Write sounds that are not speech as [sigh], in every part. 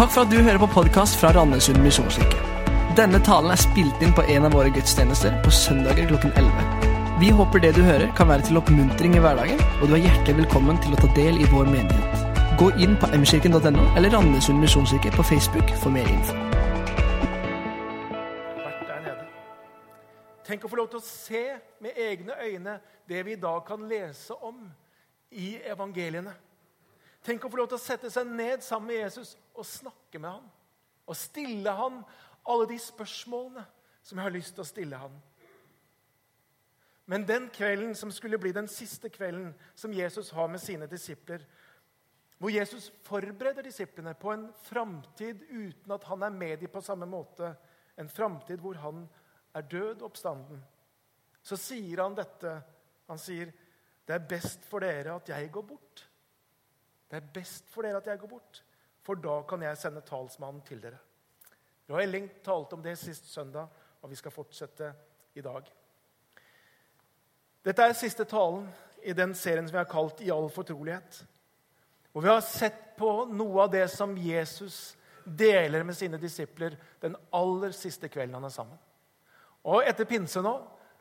Takk for at du hører på podkast fra Randesund misjonskirke. Denne talen er spilt inn på en av våre gudstjenester på søndager klokken 11. Vi håper det du hører, kan være til oppmuntring i hverdagen, og du er hjertelig velkommen til å ta del i vår menighet. Gå inn på mkirken.no eller Randesund misjonskirke på Facebook for mer info. Tenk å få lov til å se med egne øyne det vi i dag kan lese om i evangeliene. Tenk å få lov til å sette seg ned sammen med Jesus og snakke med ham. Og stille ham alle de spørsmålene som jeg har lyst til å stille ham. Men den kvelden som skulle bli den siste kvelden som Jesus har med sine disipler, hvor Jesus forbereder disiplene på en framtid uten at han er med dem på samme måte, en framtid hvor han er død oppstanden, så sier han dette. Han sier, 'Det er best for dere at jeg går bort.' Det er best for dere at jeg går bort, for da kan jeg sende talsmannen til dere. Roy Elling talte om det sist søndag, og vi skal fortsette i dag. Dette er siste talen i den serien som vi har kalt 'I all fortrolighet'. Og vi har sett på noe av det som Jesus deler med sine disipler den aller siste kvelden han er sammen. Og etter pinse nå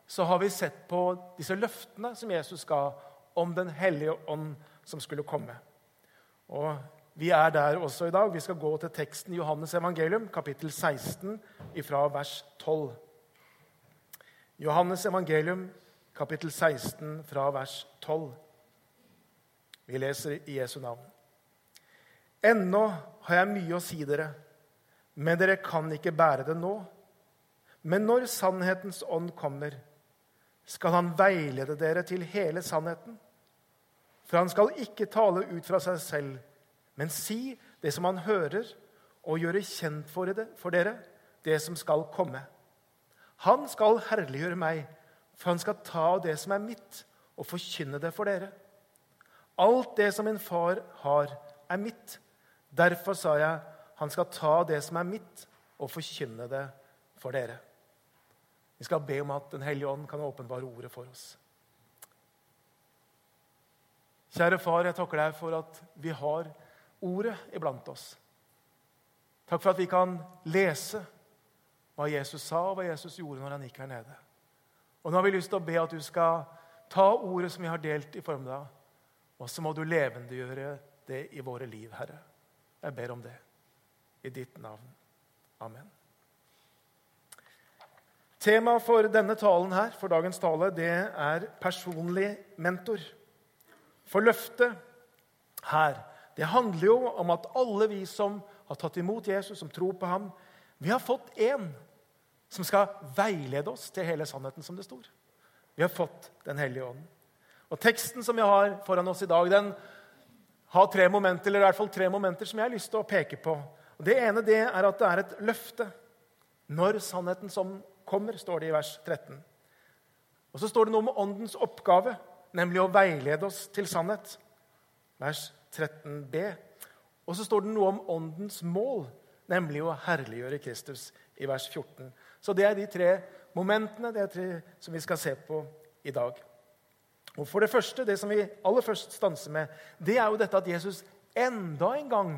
så har vi sett på disse løftene som Jesus ga om Den hellige ånd som skulle komme. Og Vi er der også i dag. Vi skal gå til teksten i Johannes evangelium, kapittel 16, fra vers 12. Johannes evangelium, kapittel 16, fra vers 12. Vi leser i Jesu navn. Ennå har jeg mye å si dere, men dere kan ikke bære det nå. Men når sannhetens ånd kommer, skal han veilede dere til hele sannheten. For han skal ikke tale ut fra seg selv, men si det som han hører, og gjøre kjent for, det, for dere det som skal komme. Han skal herliggjøre meg, for han skal ta av det som er mitt, og forkynne det for dere. Alt det som min far har, er mitt. Derfor sa jeg, han skal ta det som er mitt, og forkynne det for dere. Vi skal be om at Den hellige ånd kan åpenbare ordet for oss. Kjære far, jeg takker deg for at vi har ordet iblant oss. Takk for at vi kan lese hva Jesus sa, og hva Jesus gjorde når han gikk her nede. Og Nå har vi lyst til å be at du skal ta ordet som vi har delt i formiddag, og så må du levendegjøre det i våre liv, Herre. Jeg ber om det i ditt navn. Amen. Temaet for denne talen her, for dagens tale, det er personlig mentor. For løftet her det handler jo om at alle vi som har tatt imot Jesus, som tror på ham, vi har fått én som skal veilede oss til hele sannheten, som det står. Vi har fått Den hellige ånd. Og Teksten som vi har foran oss i dag, den har tre momenter eller i hvert fall tre momenter som jeg har lyst til å peke på. Og Det ene det er at det er et løfte. Når sannheten som kommer, står det i vers 13. Og Så står det noe om åndens oppgave, nemlig å veilede oss til sannhet. Vers 13b. Og så står det noe om åndens mål, nemlig å herliggjøre Kristus, i vers 14. Så det er de tre momentene det er tre som vi skal se på i dag. Og for Det første, det som vi aller først stanser med, det er jo dette at Jesus enda en gang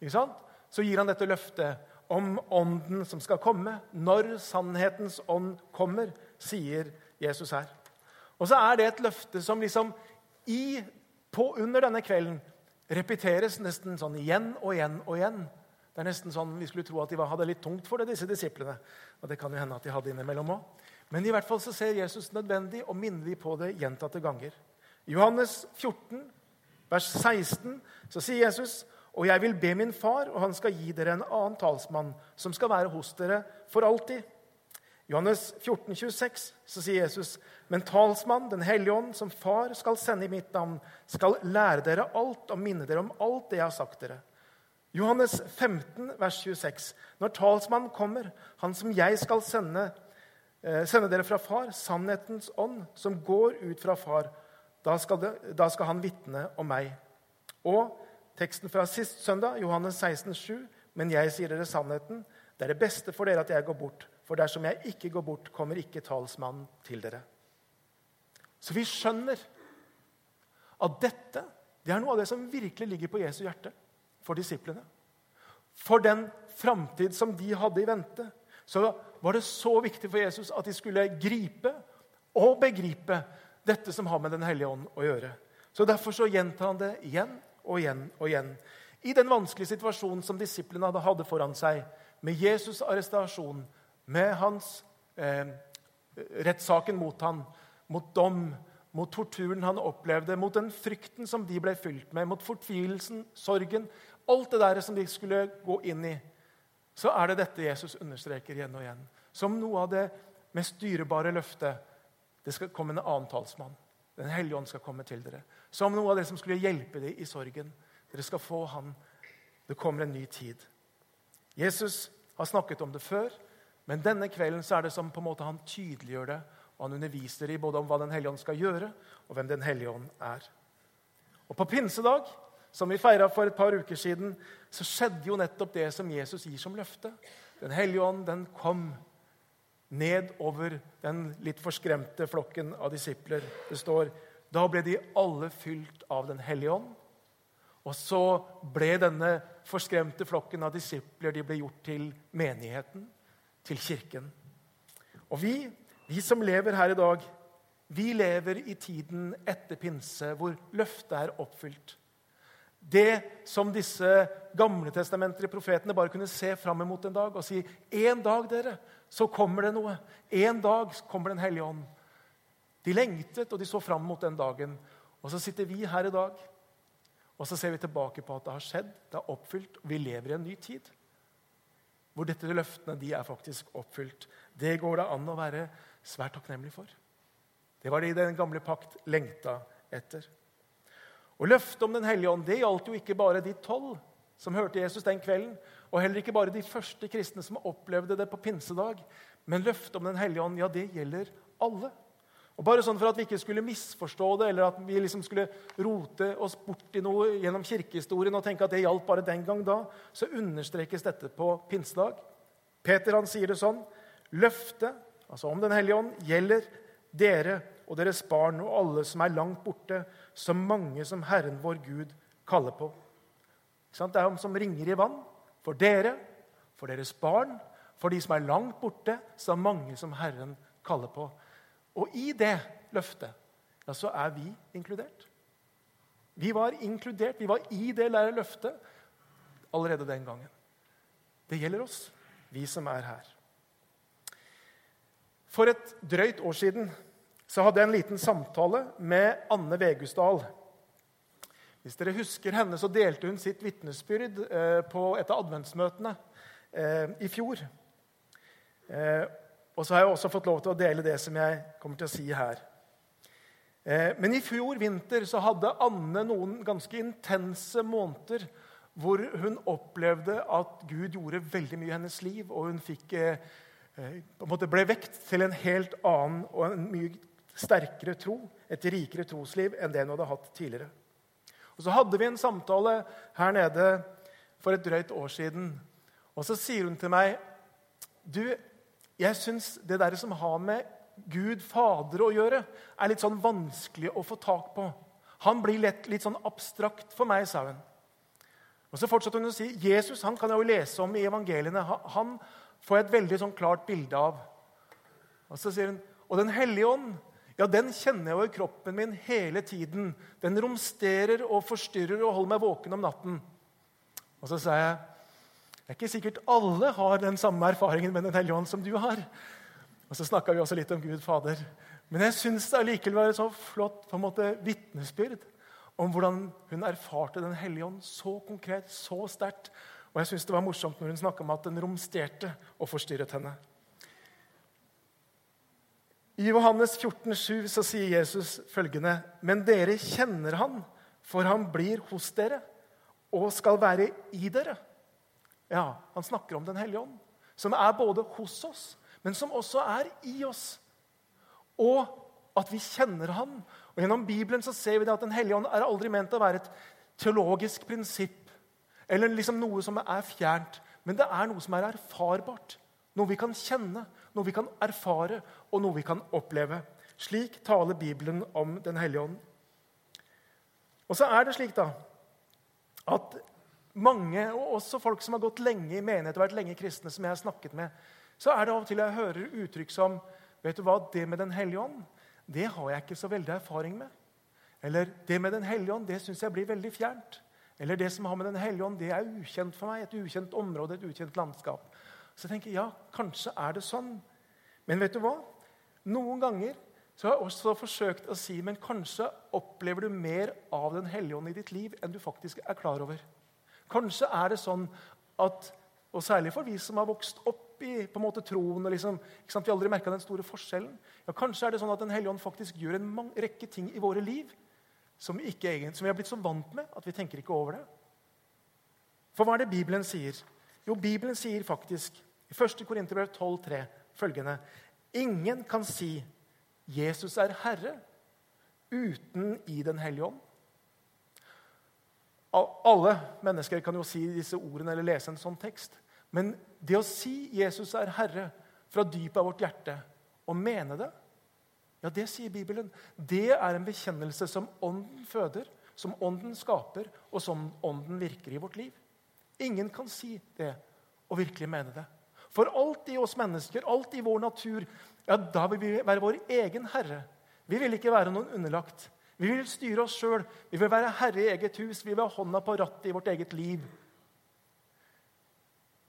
ikke sant? så gir han dette løftet om ånden som skal komme. Når sannhetens ånd kommer, sier Jesus her. Og så er det et løfte som liksom i, på, under denne kvelden repeteres nesten sånn igjen og igjen og igjen. Det er nesten sånn Vi skulle tro at de hadde litt tungt for det, disse disiplene. Og det kan jo hende at de hadde innimellom også. Men i hvert fall så ser Jesus nødvendig og minner de på det gjentatte ganger. Johannes 14, vers 16, så sier Jesus og jeg vil be min far, og han skal gi dere en annen talsmann, som skal være hos dere for alltid. Johannes 14, 26, så sier Jesus, men talsmann, Den hellige ånd, som far skal sende i mitt navn, skal lære dere alt og minne dere om alt det jeg har sagt dere. Johannes 15, vers 26. Når talsmannen kommer, han som jeg skal sende, Eh, sende dere fra Far, sannhetens ånd, som går ut fra Far. Da skal, det, da skal han vitne om meg. Og teksten fra sist søndag, Johannes 16, 7. Men jeg sier dere sannheten. Det er det beste for dere at jeg går bort. For dersom jeg ikke går bort, kommer ikke talsmannen til dere. Så vi skjønner at dette det er noe av det som virkelig ligger på Jesu hjerte for disiplene. for den framtid som de hadde i vente, så var det så viktig for Jesus at de skulle gripe og begripe dette som har med Den hellige ånd å gjøre. Så Derfor så gjentar han det igjen og igjen og igjen. I den vanskelige situasjonen som disiplene hadde foran seg, med Jesus' arrestasjon, med hans eh, rettssaken mot han, mot dom, mot torturen han opplevde, mot den frykten som de ble fylt med, mot fortvilelsen, sorgen Alt det der som de skulle gå inn i, så er det dette Jesus understreker igjen og igjen. Som noe av det mest dyrebare løftet. Det skal komme en annen talsmann. Den hellige ånd skal komme til dere. Som noe av det som skulle hjelpe dem i sorgen. Dere skal få han. Det kommer en ny tid. Jesus har snakket om det før, men denne kvelden så er det som på en måte han tydeliggjør det. Og han underviser i både om hva Den hellige ånd skal gjøre, og hvem Den hellige ånd er. Og På pinsedag, som vi feira for et par uker siden, så skjedde jo nettopp det som Jesus gir som løfte. Den hellige ånd den kom ned over den litt forskremte flokken av disipler. Det står da ble de alle fylt av Den hellige ånd. Og så ble denne forskremte flokken av disipler de ble gjort til menigheten, til kirken. Og vi, vi som lever her i dag, vi lever i tiden etter pinse, hvor løftet er oppfylt. Det som disse gamle testamenter profetene bare kunne se fram mot en dag og si en dag dere, så kommer det noe. En dag kommer Den hellige ånd. De lengtet, og de så fram mot den dagen. Og så sitter vi her i dag og så ser vi tilbake på at det har skjedd, det er oppfylt, og vi lever i en ny tid. Hvor dette løftene de er faktisk oppfylt. Det går det an å være svært takknemlig for. Det var det den gamle pakt lengta etter. Og Løftet om Den hellige ånd det gjaldt jo ikke bare de tolv som hørte Jesus den kvelden, og heller ikke bare de første kristne som opplevde det på pinsedag. Men løftet om Den hellige ånd ja, det gjelder alle. Og bare sånn For at vi ikke skulle misforstå det, eller at vi liksom skulle rote oss bort i noe gjennom kirkehistorien og tenke at det gjaldt bare den gang da, så understrekes dette på pinsedag. Peter han sier det sånn Løftet, altså om Den hellige ånd, gjelder dere og deres barn og alle som er langt borte, så mange som Herren vår Gud kaller på. Det er om som ringer i vann. For dere, for deres barn, for de som er langt borte, så mange som Herren kaller på. Og i det løftet ja, så er vi inkludert. Vi var inkludert, vi var i det lære løftet allerede den gangen. Det gjelder oss, vi som er her. For et drøyt år siden så hadde jeg en liten samtale med Anne Vegusdal. Hvis dere husker henne, så delte hun sitt vitnesbyrd eh, på et av adventsmøtene eh, i fjor. Og så har jeg også fått lov til å dele det som jeg kommer til å si her. Eh, men i fjor vinter så hadde Anne noen ganske intense måneder hvor hun opplevde at Gud gjorde veldig mye i hennes liv, og hun fikk, eh, eh, ble vekt til en helt annen og en mye sterkere tro, et rikere trosliv, enn det hun hadde hatt tidligere. Og Så hadde vi en samtale her nede for et drøyt år siden. Og så sier hun til meg du, jeg syns det der som har med Gud Fader å gjøre, er litt sånn vanskelig å få tak på. Han blir lett litt sånn abstrakt for meg, sa hun. Og Så fortsatte hun å si Jesus han kan jeg jo lese om i evangeliene. Han får jeg et veldig sånn klart bilde av. Og så sier hun, og Den hellige ånd ja, den kjenner jeg jo i kroppen min hele tiden. Den romsterer og forstyrrer og holder meg våken om natten. Og så sa jeg det er ikke sikkert alle har den samme erfaringen med Den hellige ånd som du har. Og Så snakka vi også litt om Gud Fader. Men jeg syns det allikevel var et så flott på en måte vitnesbyrd om hvordan hun erfarte Den hellige ånd så konkret, så sterkt. Og jeg syns det var morsomt når hun snakka om at den romsterte og forstyrret henne. I Johannes 14, 7 så sier Jesus følgende.: Men dere kjenner han, for han blir hos dere og skal være i dere. Ja, Han snakker om Den hellige ånd, som er både hos oss, men som også er i oss. Og at vi kjenner Han. Og Gjennom Bibelen så ser vi at Den hellige ånd er aldri ment å være et teologisk prinsipp eller liksom noe som er fjernt. Men det er noe som er erfarbart. Noe vi kan kjenne, noe vi kan erfare, og noe vi kan oppleve. Slik taler Bibelen om Den hellige ånd. Og så er det slik da, at mange, og også folk som har gått lenge i menighet og vært lenge kristne, som jeg har snakket med, så er det av og til jeg hører uttrykk som vet du hva, det med Den hellige ånd, det har jeg ikke så veldig erfaring med. Eller det med Den hellige ånd, det syns jeg blir veldig fjernt. Eller det som har med Den hellige ånd, det er ukjent for meg. Et ukjent område, et ukjent landskap. Så jeg tenker, ja, kanskje er det sånn. Men vet du hva? Noen ganger så har jeg også forsøkt å si men kanskje opplever du mer av Den hellige ånd i ditt liv enn du faktisk er klar over. Kanskje er det sånn at, og særlig for vi som har vokst opp i på en måte troen og liksom, ikke sant, Vi har aldri merka den store forskjellen. Ja, Kanskje er det sånn at Den hellige ånd faktisk gjør en rekke ting i våre liv som, ikke, som vi har blitt så vant med at vi tenker ikke over det. For hva er det Bibelen sier? Jo, Bibelen sier faktisk i 1. Korinterbrev 12,3 følgende Ingen kan si 'Jesus er Herre' uten i Den hellige ånd. Alle mennesker kan jo si disse ordene eller lese en sånn tekst. Men det å si 'Jesus er Herre' fra dypet av vårt hjerte og mene det, ja, det sier Bibelen. Det er en bekjennelse som Ånden føder, som Ånden skaper, og som Ånden virker i vårt liv. Ingen kan si det og virkelig mene det. For alt i oss mennesker, alt i vår natur, ja, da vil vi være vår egen herre. Vi vil ikke være noen underlagt. Vi vil styre oss sjøl. Vi vil være herre i eget hus. Vi vil ha hånda på rattet i vårt eget liv.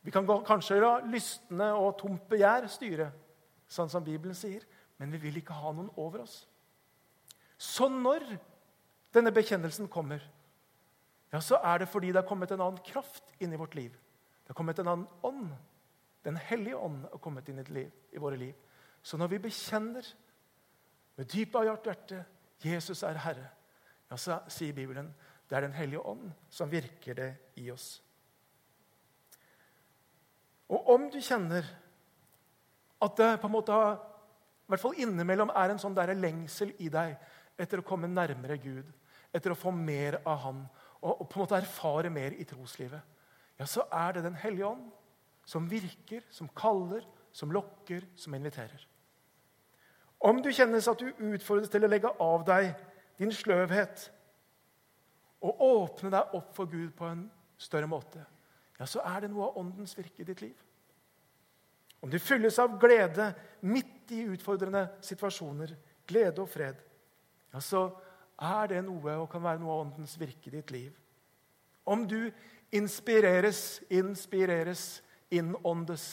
Vi kan kanskje la lystne og tomt begjær styre, sånn som Bibelen sier, men vi vil ikke ha noen over oss. Så når denne bekjennelsen kommer, ja, så er det fordi det har kommet en annen kraft inn i vårt liv. Det har kommet en annen ånd den hellige ånd har kommet inn i, liv, i, våre liv. Så når vi bekjenner med dypet av hjerte Jesus er Herre, ja, så sier Bibelen det er Den hellige ånd som virker det i oss. Og om du kjenner at det på en måte i hvert fall innimellom er en sånn der lengsel i deg etter å komme nærmere Gud, etter å få mer av Han og på en måte erfare mer i troslivet, ja, så er det Den hellige ånd som virker, som kaller, som lokker, som inviterer. Om du kjennes at du utfordres til å legge av deg din sløvhet og åpne deg opp for Gud på en større måte, ja, så er det noe av Åndens virke i ditt liv. Om du fylles av glede midt i utfordrende situasjoner, glede og fred, ja, så er det noe og kan være noe av Åndens virke i ditt liv. Om du inspireres, inspireres innåndes.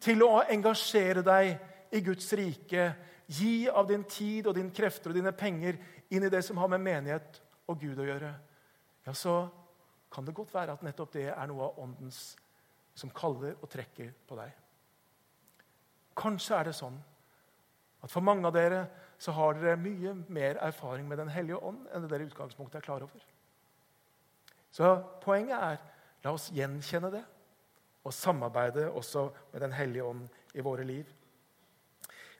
Til å engasjere deg i Guds rike. Gi av din tid og dine krefter og dine penger inn i det som har med menighet og Gud å gjøre. Ja, så kan det godt være at nettopp det er noe av åndens som kaller og trekker på deg. Kanskje er det sånn at for mange av dere så har dere mye mer erfaring med Den hellige ånd enn det dere i utgangspunktet er klar over. Så poenget er la oss gjenkjenne det og samarbeide også med Den hellige ånd i våre liv.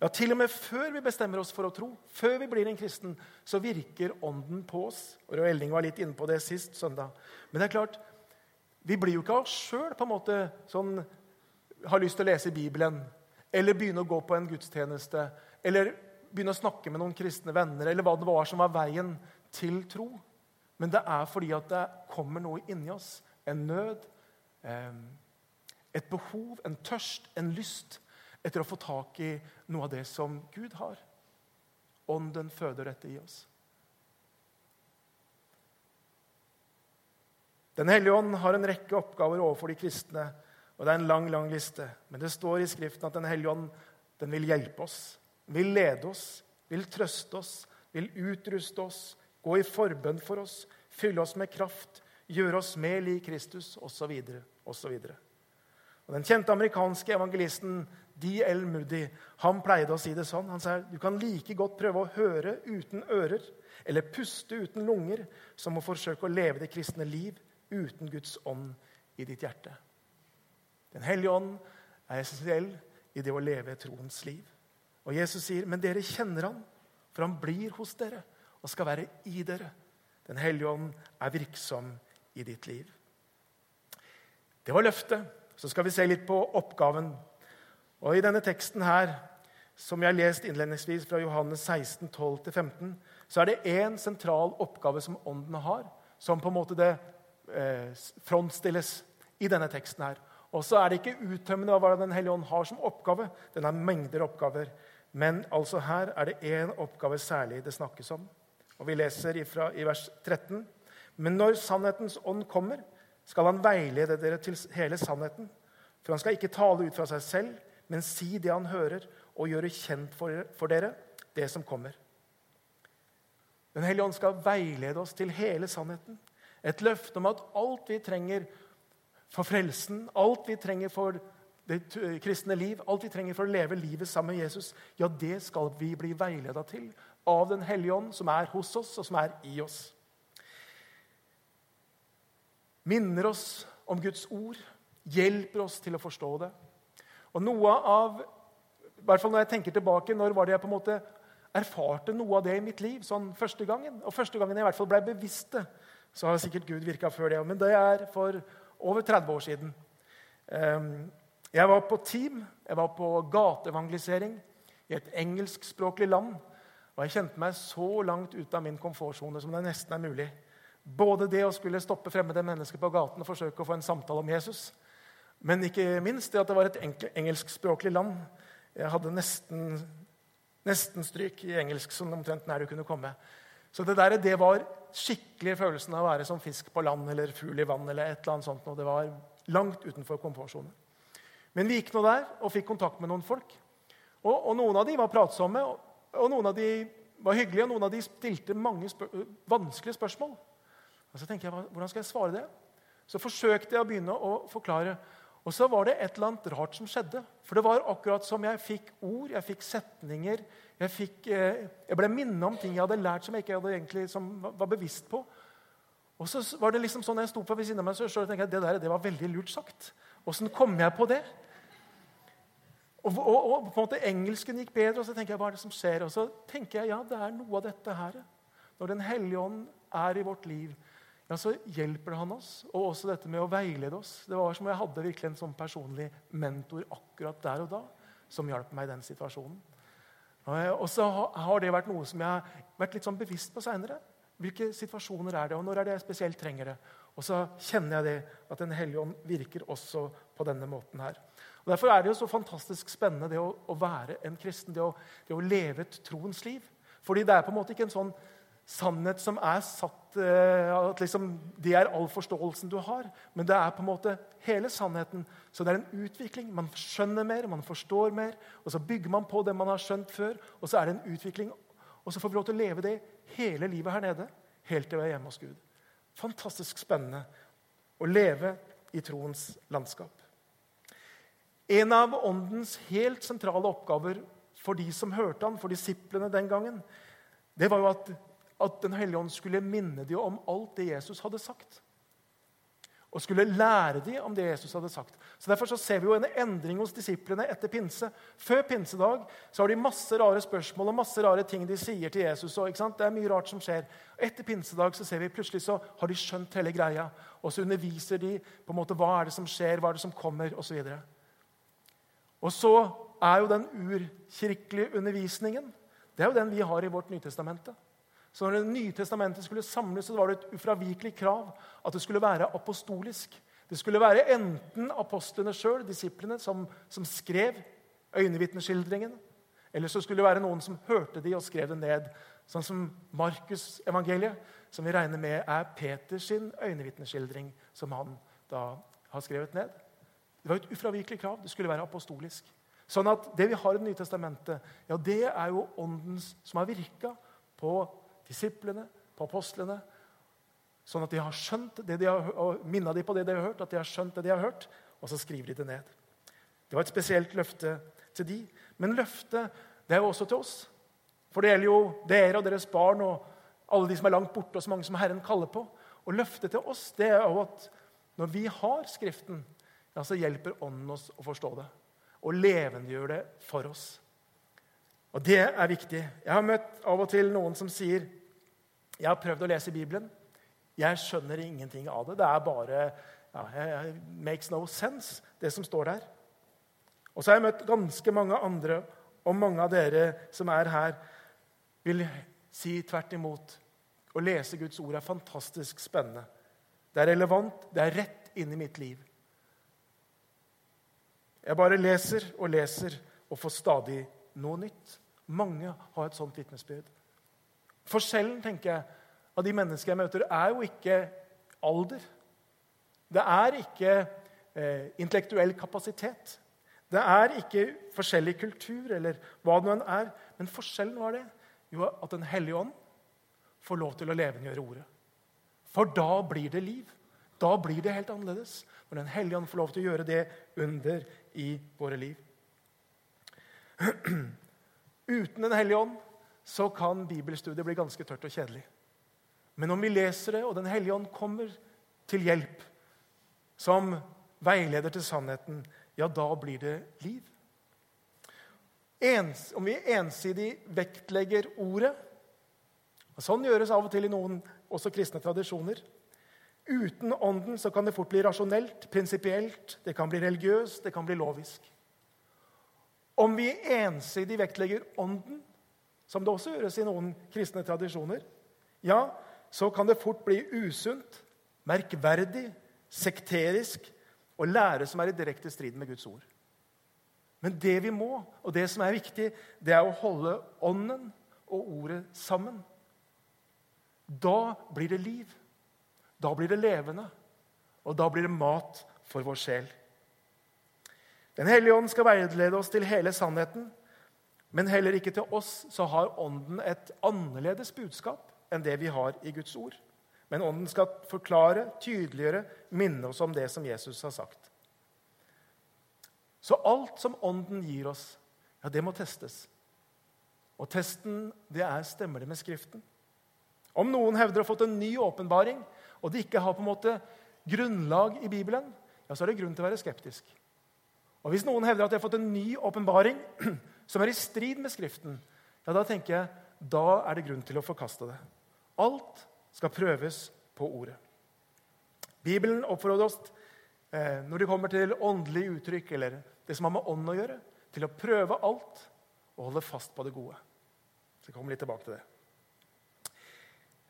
Ja, Til og med før vi bestemmer oss for å tro, før vi blir en kristen, så virker Ånden på oss. Og Røe Elling var litt inne på det sist søndag. Men det er klart, vi blir jo ikke av oss sjøl sånn har lyst til å lese Bibelen eller begynne å gå på en gudstjeneste eller begynne å snakke med noen kristne venner eller hva det var som var veien til tro. Men det er fordi at det kommer noe inni oss. En nød. Eh, et behov, en tørst, en lyst etter å få tak i noe av det som Gud har. Ånden føder dette i oss. Den hellige ånd har en rekke oppgaver overfor de kristne. og Det er en lang lang liste. Men det står i Skriften at Den hellige ånd den vil hjelpe oss, vil lede oss, vil trøste oss, vil utruste oss, gå i forbønn for oss, fylle oss med kraft, gjøre oss mer lik Kristus osv. osv. Den kjente amerikanske evangelisten D.L. Moody han pleide å si det sånn. Han sa du kan like godt prøve å høre uten ører eller puste uten lunger som å forsøke å leve det kristne liv uten Guds ånd i ditt hjerte. Den hellige ånd er essensiell i det å leve troens liv. Og Jesus sier, 'Men dere kjenner han, for han blir hos dere og skal være i dere.' Den hellige ånd er virksom i ditt liv. Det var løftet. Så skal vi se litt på oppgaven. Og I denne teksten her, som jeg har lest innledningsvis fra Johannes 16, 12-15, så er det én sentral oppgave som Ånden har, som på en måte det eh, frontstilles i denne teksten. her. Og så er det ikke uttømmende hva Den hellige ånd har som oppgave. Den har mengder oppgaver. Men altså her er det én oppgave særlig det snakkes om. Og Vi leser ifra, i vers 13. Men når sannhetens ånd kommer, skal han veilede dere til hele sannheten. For han skal ikke tale ut fra seg selv, men si det han hører, og gjøre kjent for, dere det som kommer. Den hellige ånd skal veilede oss til hele sannheten. Et løfte om at alt vi trenger for frelsen, alt vi trenger for det kristne liv, alt vi trenger for å leve livet sammen med Jesus, ja, det skal vi bli veileda til av Den hellige ånd, som er hos oss, og som er i oss. Minner oss om Guds ord, hjelper oss til å forstå det. Og noe av, i hvert fall Når jeg tenker tilbake, når var det jeg på en måte erfarte noe av det i mitt liv sånn første gangen? Og første gangen jeg i hvert fall ble bevisst det, så har sikkert Gud virka før det. Men det er for over 30 år siden. Ehm, jeg var på team, jeg var på gateevangelisering i et engelskspråklig land. Og jeg kjente meg så langt ute av min komfortsone som det nesten er mulig. Både det å skulle stoppe fremmede mennesker på gaten og forsøke å få en samtale om Jesus, men ikke minst det at det var et engelskspråklig land. Jeg hadde nesten, nesten stryk i engelsk, som omtrent nær du kunne komme. Så det, der, det var skikkelig følelsen av å være som fisk på land eller fugl i vann. eller et eller annet sånt. Og det var langt utenfor komfortsonen. Men vi gikk nå der og fikk kontakt med noen folk. Og, og, Noen av de var pratsomme, og, og, noen av de var hyggelige, og noen av de stilte mange spør vanskelige spørsmål. Og så tenker jeg, Hvordan skal jeg svare det? Så forsøkte jeg å begynne å forklare. Og så var det et eller annet rart som skjedde. For det var akkurat som jeg fikk ord, jeg fikk setninger, jeg, fikk, eh, jeg ble minnet om ting jeg hadde lært som jeg ikke egentlig, som var bevisst på. Og så var det liksom sånn, jeg sto på ved siden av meg, så tenkte jeg, det der, det var veldig lurt sagt. Åssen kom jeg på det? Og, og, og, på en måte Engelsken gikk bedre, og så tenker jeg, hva er det som skjer? Og så tenker jeg, ja, det er noe av dette her. Når Den hellige ånd er i vårt liv, ja, så hjelper han oss. Og også dette med å veilede oss. Det var som om jeg hadde virkelig en sånn personlig mentor akkurat der og da, som hjalp meg i den situasjonen. Og så har det vært noe som jeg har vært litt sånn bevisst på seinere. Hvilke situasjoner er det, og når er det jeg spesielt trenger det? Og så kjenner jeg det, at Den hellige ånd virker også på denne måten her. Og Derfor er det jo så fantastisk spennende det å, å være en kristen, det å, det å, leve et troens liv. Fordi det er på en måte ikke en sånn sannhet som er satt eh, At liksom, det er all forståelsen du har. Men det er på en måte hele sannheten. Så det er en utvikling. Man skjønner mer, man forstår mer. Og så bygger man på det man har skjønt før. Og så er det en utvikling. Og så får vi lov til å leve det hele livet her nede. Helt til vi er hjemme hos Gud. Fantastisk spennende å leve i troens landskap. En av Åndens helt sentrale oppgaver for de som hørte han, for disiplene den gangen, det var jo at at Den hellige ånd skulle minne dem om alt det Jesus hadde sagt. Og skulle lære dem om det Jesus hadde sagt. Så Derfor så ser vi jo en endring hos disiplene etter pinse. Før pinsedag så har de masse rare spørsmål og masse rare ting de sier til Jesus. Og, det er mye rart som skjer. Etter pinsedag så ser vi plutselig så har de skjønt hele greia. Og så underviser de på en måte hva er det som skjer, hva er det som kommer, osv. Og, og så er jo den urkirkelige undervisningen det er jo den vi har i vårt Nytestamentet. Så når Det nye testamentet skulle samles, så var det et ufravikelig krav at det skulle være apostolisk. Det skulle være enten apostlene sjøl, disiplene, som, som skrev øyenvitneskildringen, eller så skulle det være noen som hørte de og skrev det ned. Sånn som Markus-evangeliet, som vi regner med er Peters øyenvitneskildring, som han da har skrevet ned. Det var et ufravikelig krav. Det skulle være apostolisk. Sånn at Det vi har i Det nye testamentet, ja, det er jo ånden som har virka på disiplene, på apostlene, sånn at de har skjønt det de har, og minna de på det de har hørt, at de har skjønt det de har hørt, og så skriver de det ned. Det var et spesielt løfte til de. Men løftet det er jo også til oss. For det gjelder jo dere og deres barn og alle de som er langt borte, og så mange som Herren kaller på. Og løftet til oss det er jo at når vi har Skriften, ja, så hjelper Ånden oss å forstå det. Og levendegjør det for oss. Og det er viktig. Jeg har møtt av og til noen som sier jeg har prøvd å lese Bibelen. Jeg skjønner ingenting av det. Det er bare ja, makes no sense, det som står der. Og så har jeg møtt ganske mange andre, og mange av dere som er her, vil si tvert imot. Å lese Guds ord er fantastisk spennende. Det er relevant. Det er rett inn i mitt liv. Jeg bare leser og leser og får stadig noe nytt. Mange har et sånt vitnesbyrd. Forskjellen tenker jeg, av de mennesker jeg møter, er jo ikke alder. Det er ikke eh, intellektuell kapasitet. Det er ikke forskjellig kultur eller hva det nå enn er. Men forskjellen var det jo at Den hellige ånd får lov til å levendegjøre ordet. For da blir det liv. Da blir det helt annerledes. Når Den hellige ånd får lov til å gjøre det under i våre liv. [clears throat] Uten Den hellige ånd så kan bibelstudiet bli ganske tørt og kjedelig. Men om vi leser det, og Den hellige ånd kommer til hjelp som veileder til sannheten, ja, da blir det liv. Ens, om vi ensidig vektlegger ordet og Sånn gjøres av og til i noen også kristne tradisjoner. Uten Ånden så kan det fort bli rasjonelt, prinsipielt, det kan bli religiøst, det kan bli lovisk. Om vi ensidig vektlegger Ånden, som det også gjøres i noen kristne tradisjoner, ja, så kan det fort bli usunt, merkverdig, sekterisk og lære som er i direkte strid med Guds ord. Men det vi må, og det som er viktig, det er å holde Ånden og Ordet sammen. Da blir det liv. Da blir det levende. Og da blir det mat for vår sjel. Den hellige ånd skal veilede oss til hele sannheten. Men heller ikke til oss så har Ånden et annerledes budskap enn det vi har i Guds ord. Men Ånden skal forklare, tydeliggjøre, minne oss om det som Jesus har sagt. Så alt som Ånden gir oss, ja, det må testes. Og testen, det er stemmer det med Skriften. Om noen hevder å ha fått en ny åpenbaring, og de ikke har på en måte grunnlag i Bibelen, ja, så er det grunn til å være skeptisk. Og Hvis noen hevder at de har fått en ny åpenbaring [clears throat] som er i strid med Skriften, ja, da tenker jeg, da er det grunn til å forkaste det. Alt skal prøves på ordet. Bibelen oppfordrer oss eh, når det kommer til åndelige uttrykk eller det som har med ånd å gjøre, til å prøve alt og holde fast på det gode. Så jeg kommer litt tilbake til det.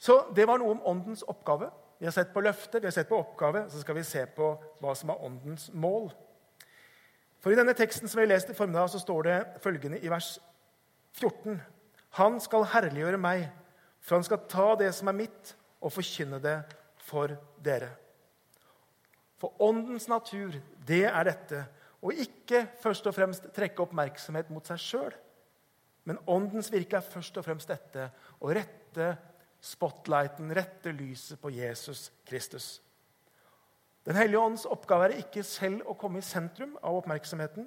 Så det var noe om åndens oppgave. Vi har sett på løftet, vi har sett på oppgave, så skal vi se på hva som er åndens mål. For I denne teksten som vi har lest i formiddag, så står det følgende i vers 14.: Han skal herliggjøre meg, for han skal ta det som er mitt, og forkynne det for dere. For åndens natur, det er dette, å ikke først og fremst trekke oppmerksomhet mot seg sjøl, men åndens virke er først og fremst dette å rette spotlighten, rette lyset på Jesus Kristus. Den hellige ånds oppgave er ikke selv å komme i sentrum av oppmerksomheten,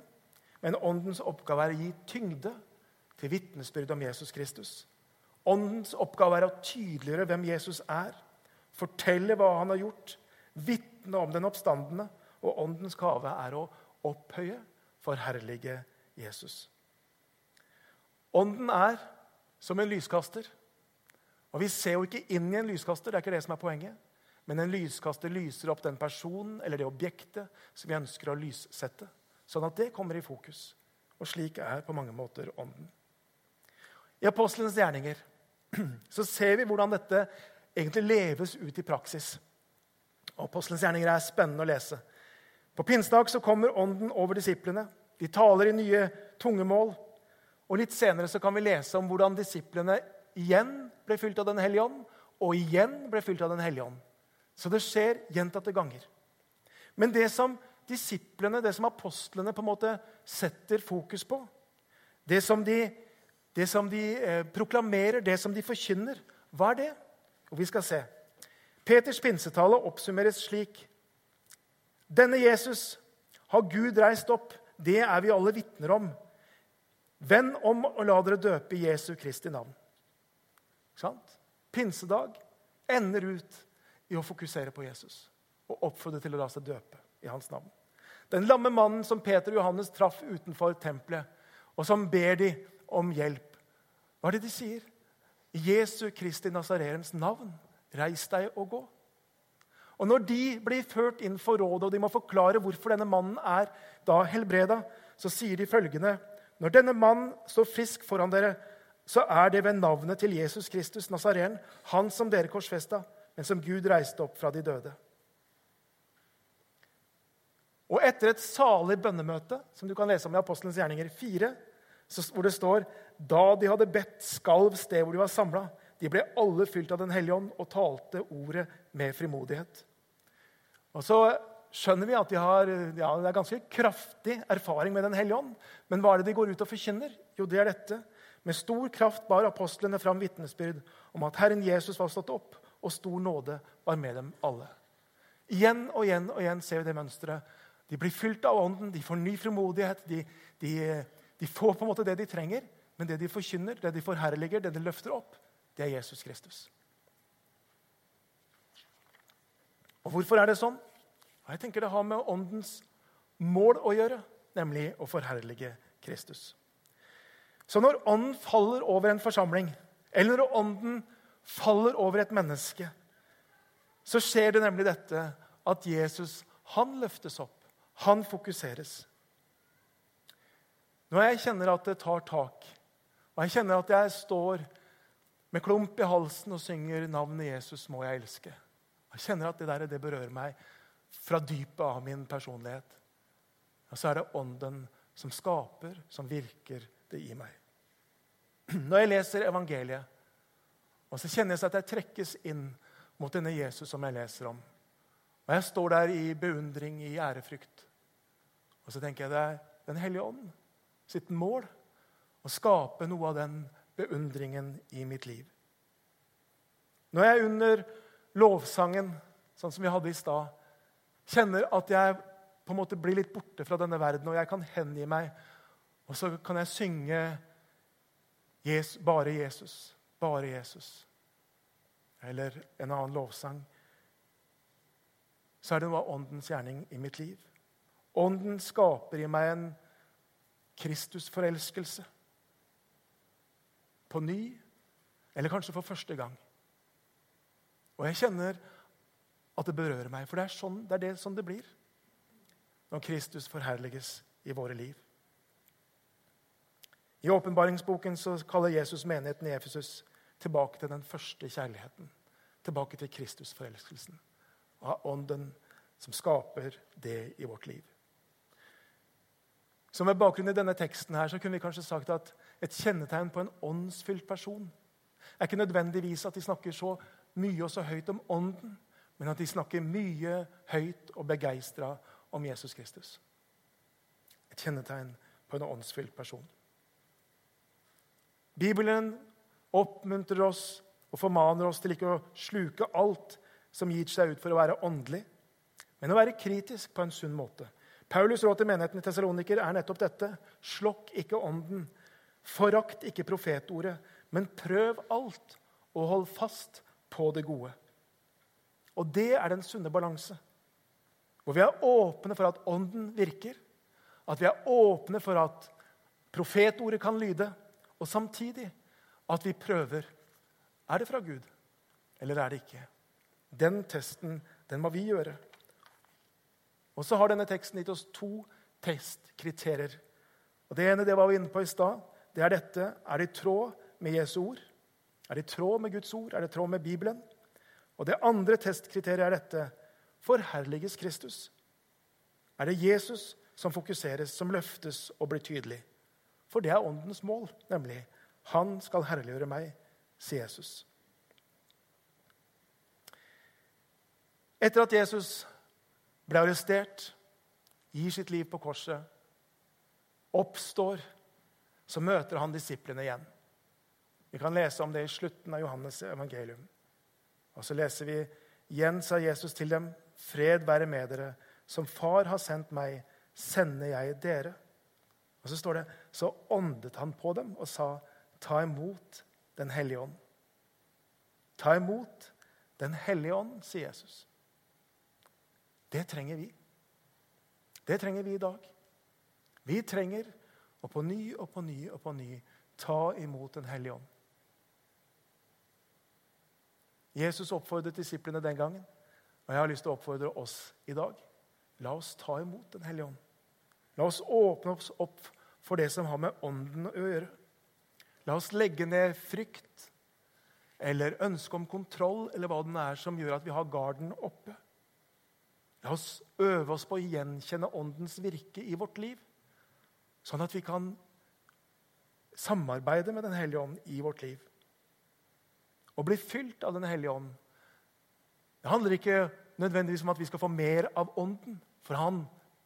men åndens oppgave er å gi tyngde til vitnesbyrd om Jesus Kristus. Åndens oppgave er å tydeliggjøre hvem Jesus er, fortelle hva han har gjort, vitne om den oppstandende, og åndens gave er å opphøye, forherlige Jesus. Ånden er som en lyskaster. Og Vi ser jo ikke inn i en lyskaster, det er ikke det som er poenget. Men en lyskaster lyser opp den personen eller det objektet som vi ønsker å lyssette. Sånn at det kommer i fokus. Og slik er på mange måter ånden. I apostelens gjerninger [clears throat] så ser vi hvordan dette egentlig leves ut i praksis. Apostelens gjerninger er spennende å lese. På pinsedag kommer ånden over disiplene. De taler i nye tungemål. Og Litt senere så kan vi lese om hvordan disiplene igjen ble fylt av Den hellige ånd, og igjen ble fylt av Den hellige ånd. Så det skjer gjentatte ganger. Men det som disiplene, det som apostlene på en måte setter fokus på, det som de, det som de eh, proklamerer, det som de forkynner, hva er det? Og vi skal se. Peters pinsetale oppsummeres slik. Denne Jesus har Gud reist opp. Det er vi alle vitner om. Vend om og la dere døpe i Jesu Kristi navn. Sant? Pinsedag ender ut i å fokusere på Jesus og oppfordre til å la seg døpe i hans navn. Den lamme mannen som Peter og Johannes traff utenfor tempelet, og som ber de om hjelp. Hva er det de sier? I Jesu Kristi Nazarerens navn, reis deg og gå. Og Når de blir ført inn for rådet, og de må forklare hvorfor denne mannen er da helbreda, så sier de følgende.: Når denne mannen står frisk foran dere, så er det ved navnet til Jesus Kristus Nazaren, han som dere korsfesta, men som Gud reiste opp fra de døde. Og etter et salig bønnemøte, som du kan lese om i Apostelens gjerninger 4, hvor det står da de hadde bedt, skalv sted hvor de var samla. De ble alle fylt av Den hellige ånd og talte ordet med frimodighet. Og så skjønner vi at de har ja, det er ganske kraftig erfaring med Den hellige ånd. Men hva er det de går ut og forkynner? Jo, det er dette. Med stor kraft bar apostlene fram vitnesbyrd om at Herren Jesus var stått opp, og stor nåde var med dem alle. Igjen og igjen og igjen ser vi det mønsteret de blir fylt av Ånden, de får ny frimodighet. De, de, de, får på en måte det de trenger, men det de forkynner, det de forherliger, det de løfter opp, det er Jesus Kristus. Og Hvorfor er det sånn? Jeg tenker Det har med Åndens mål å gjøre, nemlig å forherlige Kristus. Så når Ånden faller over en forsamling, eller når Ånden faller over et menneske, så skjer det nemlig dette at Jesus han løftes opp. Han fokuseres. Når jeg kjenner at det tar tak, og jeg kjenner at jeg står med klump i halsen og synger 'Navnet Jesus må jeg elske', jeg kjenner at det der det berører meg fra dypet av min personlighet, og så er det Ånden som skaper, som virker det i meg. [clears throat] Når jeg leser evangeliet, og så kjenner jeg at jeg trekkes inn mot denne Jesus som jeg leser om, og jeg står der i beundring, i ærefrykt. Og så tenker jeg det er Den hellige ånd sitt mål å skape noe av den beundringen i mitt liv. Når jeg under lovsangen, sånn som vi hadde i stad, kjenner at jeg på en måte blir litt borte fra denne verden, og jeg kan hengi meg, og så kan jeg synge Jesus, bare Jesus, bare Jesus, eller en annen lovsang, så er det noe av åndens gjerning i mitt liv. Ånden skaper i meg en Kristusforelskelse. På ny, eller kanskje for første gang. Og jeg kjenner at det berører meg, for det er sånn det, er det som det blir når Kristus forherliges i våre liv. I åpenbaringsboken så kaller Jesus menigheten i Efesus tilbake til den første kjærligheten. Tilbake til Kristusforelskelsen. Av ånden som skaper det i vårt liv. Så Med bakgrunn i denne teksten her, så kunne vi kanskje sagt at et kjennetegn på en åndsfylt person er ikke nødvendigvis at de snakker så mye og så høyt om Ånden, men at de snakker mye høyt og begeistra om Jesus Kristus. Et kjennetegn på en åndsfylt person. Bibelen oppmuntrer oss og formaner oss til ikke å sluke alt som gir seg ut for å være åndelig, men å være kritisk på en sunn måte. Paulus' råd til menigheten i Tessaloniker er nettopp dette. Slokk ikke ånden. Forakt ikke profetordet, men prøv alt og hold fast på det gode. Og det er den sunne balanse. Hvor vi er åpne for at ånden virker, at vi er åpne for at profetordet kan lyde, og samtidig at vi prøver. Er det fra Gud, eller er det ikke? Den testen den må vi gjøre. Og så har denne teksten gitt oss to testkriterier. Og Det ene det var vi inne på i stad. Det er dette. Er det i tråd med Jesu ord? Er det i tråd med Guds ord? Er det i tråd med Bibelen? Og Det andre testkriteriet er dette. Forherliges Kristus? Er det Jesus som fokuseres, som løftes og blir tydelig? For det er åndens mål, nemlig. Han skal herliggjøre meg, sier Jesus. Etter at Jesus ble arrestert, gir sitt liv på korset, oppstår, så møter han disiplene igjen. Vi kan lese om det i slutten av Johannes' evangelium. Og så leser vi igjen, sa Jesus til dem, fred være med dere. Som far har sendt meg, sender jeg dere. Og så står det, så åndet han på dem og sa, ta imot Den hellige ånd. Ta imot Den hellige ånd, sier Jesus. Det trenger vi. Det trenger vi i dag. Vi trenger å på ny og på ny og på ny ta imot Den hellige ånd. Jesus oppfordret disiplene den gangen, og jeg har lyst til å oppfordre oss i dag. La oss ta imot Den hellige ånd. La oss åpne oss opp for det som har med Ånden å gjøre. La oss legge ned frykt eller ønske om kontroll eller hva det er som gjør at vi har garden oppe. La oss øve oss på å gjenkjenne Åndens virke i vårt liv, sånn at vi kan samarbeide med Den hellige ånd i vårt liv. Å bli fylt av Den hellige ånd. Det handler ikke nødvendigvis om at vi skal få mer av Ånden, for han,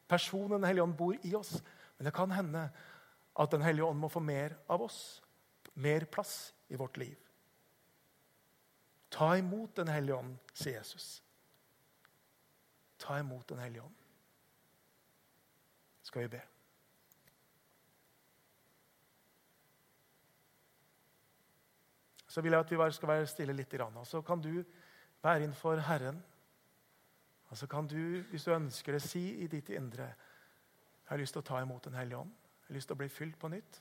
personen Den hellige ånd, bor i oss. Men det kan hende at Den hellige ånd må få mer av oss, mer plass i vårt liv. Ta imot Den hellige ånd, sier Jesus. Ta imot Den hellige ånd. Skal vi be. Så vil jeg at vi skal være stille litt. Og så kan du være innenfor Herren. Og så kan du, hvis du ønsker det, si i ditt indre Jeg har lyst til å ta imot Den hellige ånd. Jeg har lyst til å bli fylt på nytt.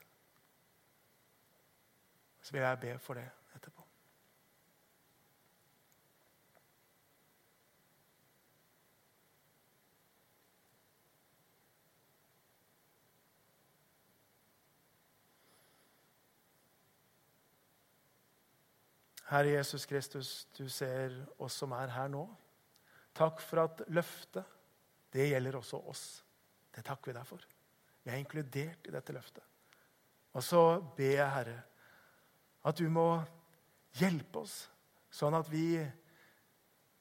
Så vil jeg be for det etterpå. Herre Jesus Kristus, du ser oss som er her nå. Takk for at løftet, det gjelder også oss. Det takker vi deg for. Vi er inkludert i dette løftet. Og så ber jeg, Herre, at du må hjelpe oss, sånn at vi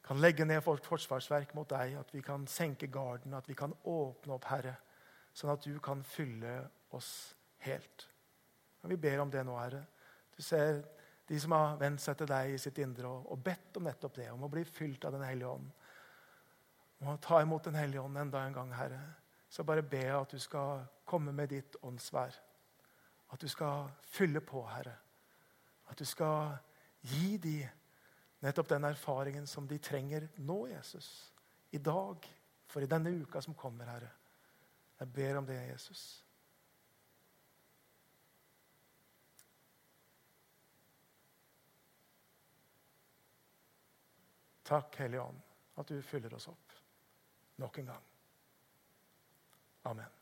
kan legge ned vårt forsvarsverk mot deg, at vi kan senke garden, at vi kan åpne opp, Herre, sånn at du kan fylle oss helt. Og Vi ber om det nå, Herre. Du ser de som har vendt seg til deg i sitt indre og, og bedt om nettopp det, om å bli fylt av Den hellige ånd. Om å ta imot Den hellige ånd enda en gang, Herre. Så bare be at du skal komme med ditt åndsvær. At du skal fylle på, Herre. At du skal gi de nettopp den erfaringen som de trenger nå, Jesus. I dag, for i denne uka som kommer, Herre. Jeg ber om det, Jesus. Takk, Hellige Ånd, at du fyller oss opp nok en gang. Amen.